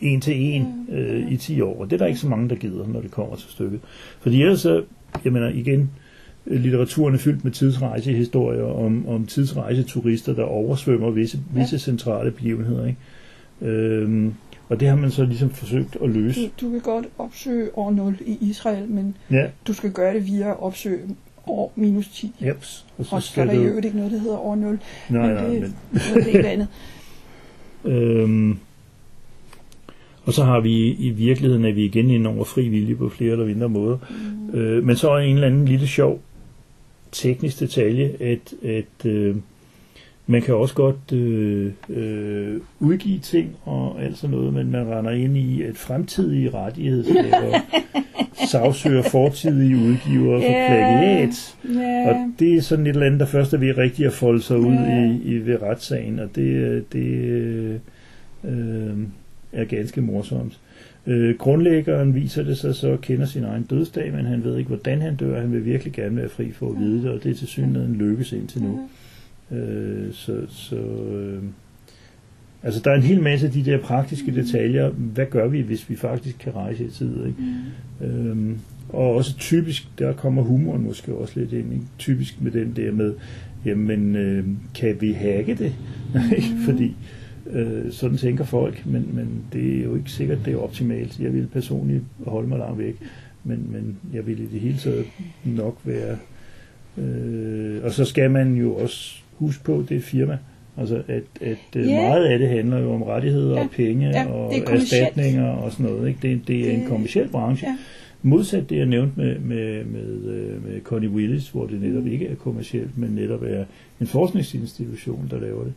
en til en øh, i 10 år. Og det er der ikke så mange, der gider, når det kommer til stykket. Fordi ellers så, jeg mener igen, litteraturen er fyldt med tidsrejsehistorier om, om tidsrejseturister, der oversvømmer visse, Ja. visse centrale begivenheder. Ikke? Øhm, og det har man så ligesom forsøgt at løse. Du, du kan godt opsøge år 0 i Israel, men Ja, du skal gøre det via at opsøge år minus 10. jeps. Og Og så er der i øvrigt ikke noget, der hedder år 0. Nej, men nej, det, men, det er helt andet. øhm, og så har vi i virkeligheden, at vi igen inde over fri vilje på flere eller mindre måder. Mm. Øh, men så er en eller anden lille sjov teknisk detalje, at, at øh, man kan også godt øh, øh, udgive ting og alt sådan noget, men man render ind i, at fremtidige rettighedshaver sagsøger fortidige udgivere for Ja. plagiat. Ja, Og det er sådan et eller andet, der først er ved rigtig at folde sig ud Ja. i, i ved retssagen, og det, det øh, øh, er ganske morsomt. Øh, grundlæggeren viser det sig så kender sin egen dødsdag, men han ved ikke, hvordan han dør. Han vil virkelig gerne være fri for at vide det, og det er til synligheden lykkes indtil nu. Mhm. Øh, så så øh, altså der er en hel masse af de der praktiske detaljer. Hvad gør vi, hvis vi faktisk kan rejse i tid? Ikke? Mm. Øhm, og også typisk, der kommer humoren måske også lidt ind, ikke? typisk med den der med, jamen, øh, kan vi hacke det? Ikke? Fordi øh, sådan tænker folk, men, men det er jo ikke sikkert, det er optimalt. Jeg vil personligt holde mig langt væk, men, men jeg vil i det hele taget nok være... Øh, og så skal man jo også huske på, det er et firma, Altså at, at yeah. Ja. meget af det handler jo om rettigheder Ja. og penge Ja, og er erstatninger og sådan noget. Ikke? Det, det er en Det- kommersiel branche. ja. Modsat det, jeg nævnte med, med, med, øh, med Connie Willis, hvor det netop ikke er kommercielt, men netop er en forskningsinstitution, der laver det,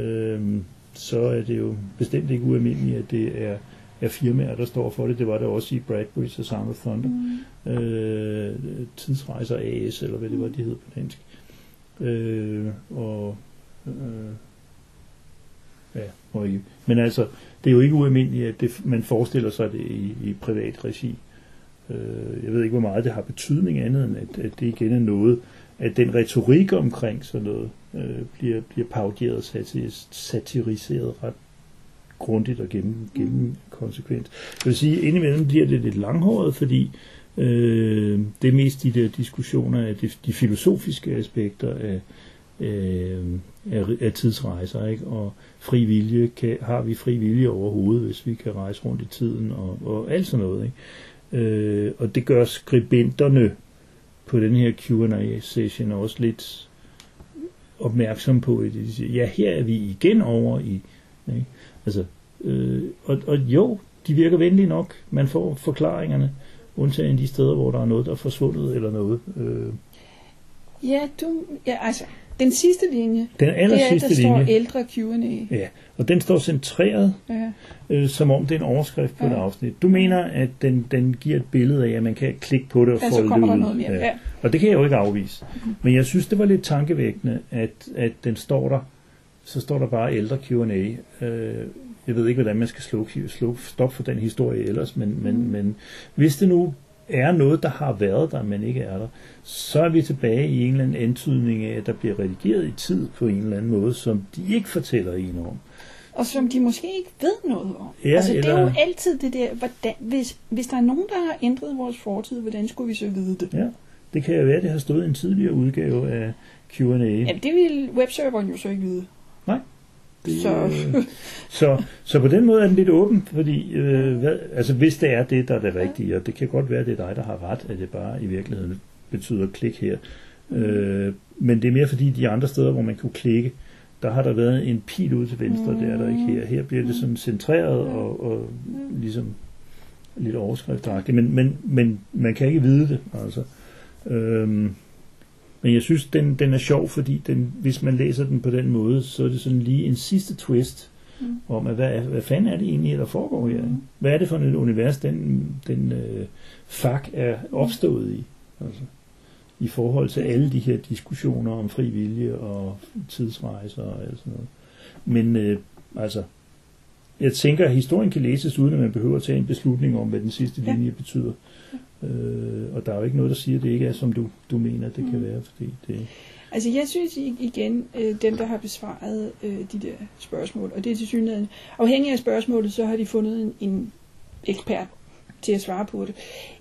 øhm, så er det jo bestemt ikke ualmindeligt, at det er, er firmaer, der står for det. Det var det også i Bradbridge og Sound of Thunder. Mm. Øh, tidsrejser AS, eller hvad det var, de hed på dansk. Øh, og øh, ja, og ikke. Men altså, det er jo ikke ualmindeligt, at det, man forestiller sig det i, i privat regi. Øh, jeg ved ikke, hvor meget det har betydning andet, end at, at det igen er noget, at den retorik omkring sådan noget øh, bliver, bliver pauderet, satir, satiriseret ret grundigt og gennem, gennem konsekvent. Jeg vil sige, indimellem bliver det lidt langhåret, fordi øh, det er mest de der diskussioner af de, de filosofiske aspekter af, øh, af, af tidsrejser, ikke? og fri vilje, kan, har vi fri vilje overhovedet, hvis vi kan rejse rundt i tiden, og, og alt sådan noget. Ikke? Øh, og det gør skribenterne på den her Q&A-session også lidt opmærksom på, at de siger, ja, her er vi igen over i, ikke? altså, øh, og, og jo, de virker venlige nok, man får forklaringerne, undtagen de steder, hvor der er noget, der er forsvundet eller noget. Øh. Ja, du, ja, altså, den sidste linje, Den aller det er, sidste der står linje, ældre Q&A. ja, og den står centreret, Ja. øh, som om det er en overskrift på Ja. et afsnit. Du mener, at den, den giver et billede af, at man kan klikke på det og Ja, folde det ud. noget mere. Ja. Og det kan jeg jo ikke afvise. Men jeg synes, det var lidt tankevækkende, at, at den står der, så står der bare ældre Q&A. Øh, jeg ved ikke, hvordan man skal slå, slå stop for den historie ellers, men, men, Mm. men hvis det nu er noget, der har været der, men ikke er der, så er vi tilbage i en eller anden antydning af, at der bliver redigeret i tid på en eller anden måde, som de ikke fortæller en om. Og som de måske ikke ved noget om. Ja, altså, det er jo altid det der, hvordan, hvis, hvis der er nogen, der har ændret vores fortid, hvordan skulle vi så vide det? Ja, det kan jo være, at det har stået i en tidligere udgave af Q&A. Jamen, det vil webserveren jo så ikke vide. Det, Så- øh, så, så på den måde er den lidt åben, fordi øh, hvad, altså hvis det er det, der er det rigtige, og det kan godt være, at det er dig, der har ret, at det bare i virkeligheden betyder klik her. Øh, men det er mere fordi, de andre steder, hvor man kunne klikke, der har der været en pil ud til venstre, det er der ikke her. Her bliver det sådan centreret og, og ligesom lidt overskriftagtigt, men, men, men man kan ikke vide det, altså. Øhm, men jeg synes, den, den er sjov, fordi den, hvis man læser den på den måde, så er det sådan lige en sidste twist Mm. om, at hvad, hvad fanden er det egentlig, der foregår her? Mm. ikke? Hvad er det for et univers, den, den øh, fak er opstået i? Altså, I forhold til alle de her diskussioner om fri vilje og tidsrejser og alt sådan noget. Men øh, altså, jeg tænker, at historien kan læses uden, at man behøver at tage en beslutning om, hvad den sidste Ja. linje betyder. Øh, og der er jo ikke noget, der siger, at det ikke er, som du, du mener, det kan Mm. være, fordi det... Altså, jeg synes igen, øh, dem, der har besvaret øh, de der spørgsmål, og det er til synligheden, afhængig af spørgsmålet, så har de fundet en, en ekspert til at svare på det.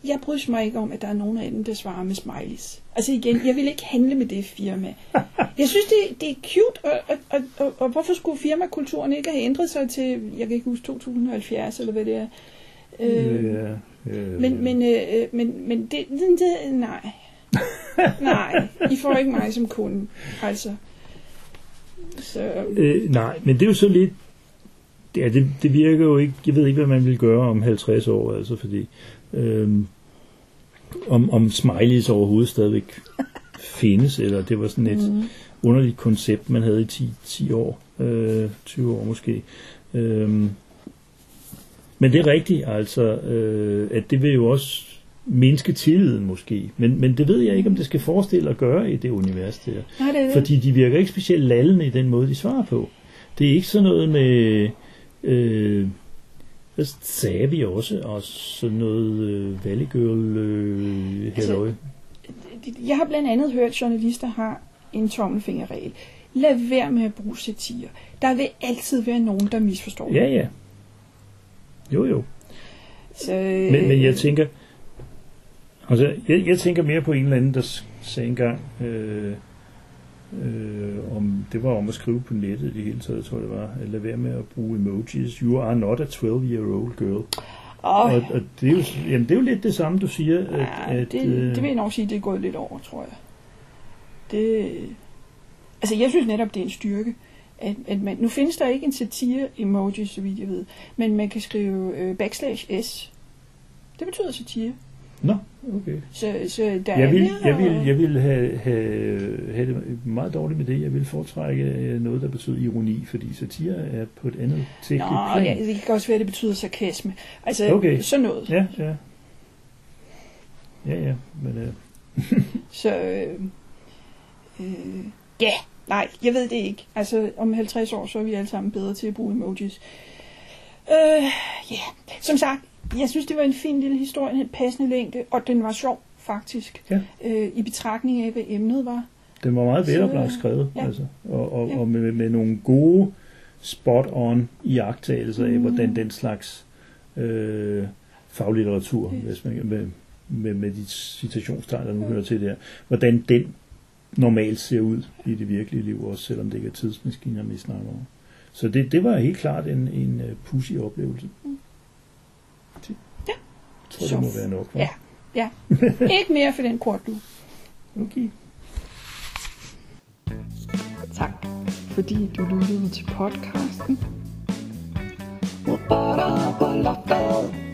Jeg bryder mig ikke om, at der er nogen af dem, der svarer med smileys. Altså igen, jeg vil ikke handle med det firma. Jeg synes, det, det er cute, og, og, og, og, og hvorfor skulle firmakulturen ikke have ændret sig til, jeg kan ikke huske, 2070, eller hvad det er. Øh, ja, øh, men, men, øh, øh, men, men det, det, det, nej. nej, I får ikke mig som kunde, altså. Så, Øh, nej, men det er jo så lidt... Ja, det, det virker jo ikke... Jeg ved ikke, hvad man vil gøre om 50 år, altså, fordi... Øhm, om, om smileys overhovedet stadigvæk findes, eller det var sådan et mm, underligt koncept, man havde i 10, 10 år, øh, 20 år måske. Øhm, men det er rigtigt, altså, øh, at det vil jo også mindske tilliden måske. Men, men det ved jeg ikke, om det skal forestille at gøre i det univers der. nej, det det. Fordi de virker ikke specielt lallende i den måde, de svarer på. Det er ikke sådan noget med... Øh, hvad sagde vi også? Og sådan noget øh, Valley Girl øh, Altså. Jeg har blandt andet hørt, at journalister har en tommelfingerregel. Lad være med at bruge satire. Der vil altid være nogen, der misforstår. Ja, ja. Jo, jo. Så, Men, men jeg tænker... Altså, jeg, jeg tænker mere på en eller anden, der sagde engang... Øh, øh, om det var om at skrive på nettet i det hele taget, tror jeg det var. At lade være med at bruge emojis. You are not a 12-year-old girl. Åh, Og, og det, er jo, jamen, det er jo lidt det samme, du siger. At, ja, at, det, øh, det vil jeg nok sige, det er gået lidt over, tror jeg. Det, altså, jeg synes netop, det er en styrke. At, at man, nu findes der ikke en satire-emoji, så vidt jeg ved, men man kan skrive øh, backslash s. Det betyder satire. Nå, okay. Så, så der Jeg er vil, mere- jeg vil, jeg vil have, have, have det meget dårligt med det. Jeg vil foretrække øh, noget, der betyder ironi, fordi satire er på et andet teknisk Nå, plan. ja, det kan også være, at det betyder sarkasme. Altså, Okay. sådan noget. Ja, ja. Ja, ja, men øh, Så, øh, øh, ja, nej, jeg ved det ikke. Altså, om 50 år, så er vi alle sammen bedre til at bruge emojis. Øh, ja, som sagt, jeg synes, det var en fin lille historie, en passende længde, og den var sjov, faktisk. Ja. Øh, I betragtning af, hvad emnet var. den var meget veloplagt skrevet, ja. altså, og, og, Ja. og med, med nogle gode spot on i agtagelser af, hvordan den slags øh, faglitteratur, hvis man, med, med, med de citationstegn, der nu hører til der, hvordan den normalt ser ud i det virkelige liv, også selvom det ikke er tidsmaskiner, vi snakker om. Så det, det var helt klart en, en uh, pussy oplevelse. Det, Ja. Jeg tror, Så- det må være nok. hva'? Ja, ja. Ikke mere for den kort du. Okay. Tak, fordi du lyttede til podcasten. Loftet.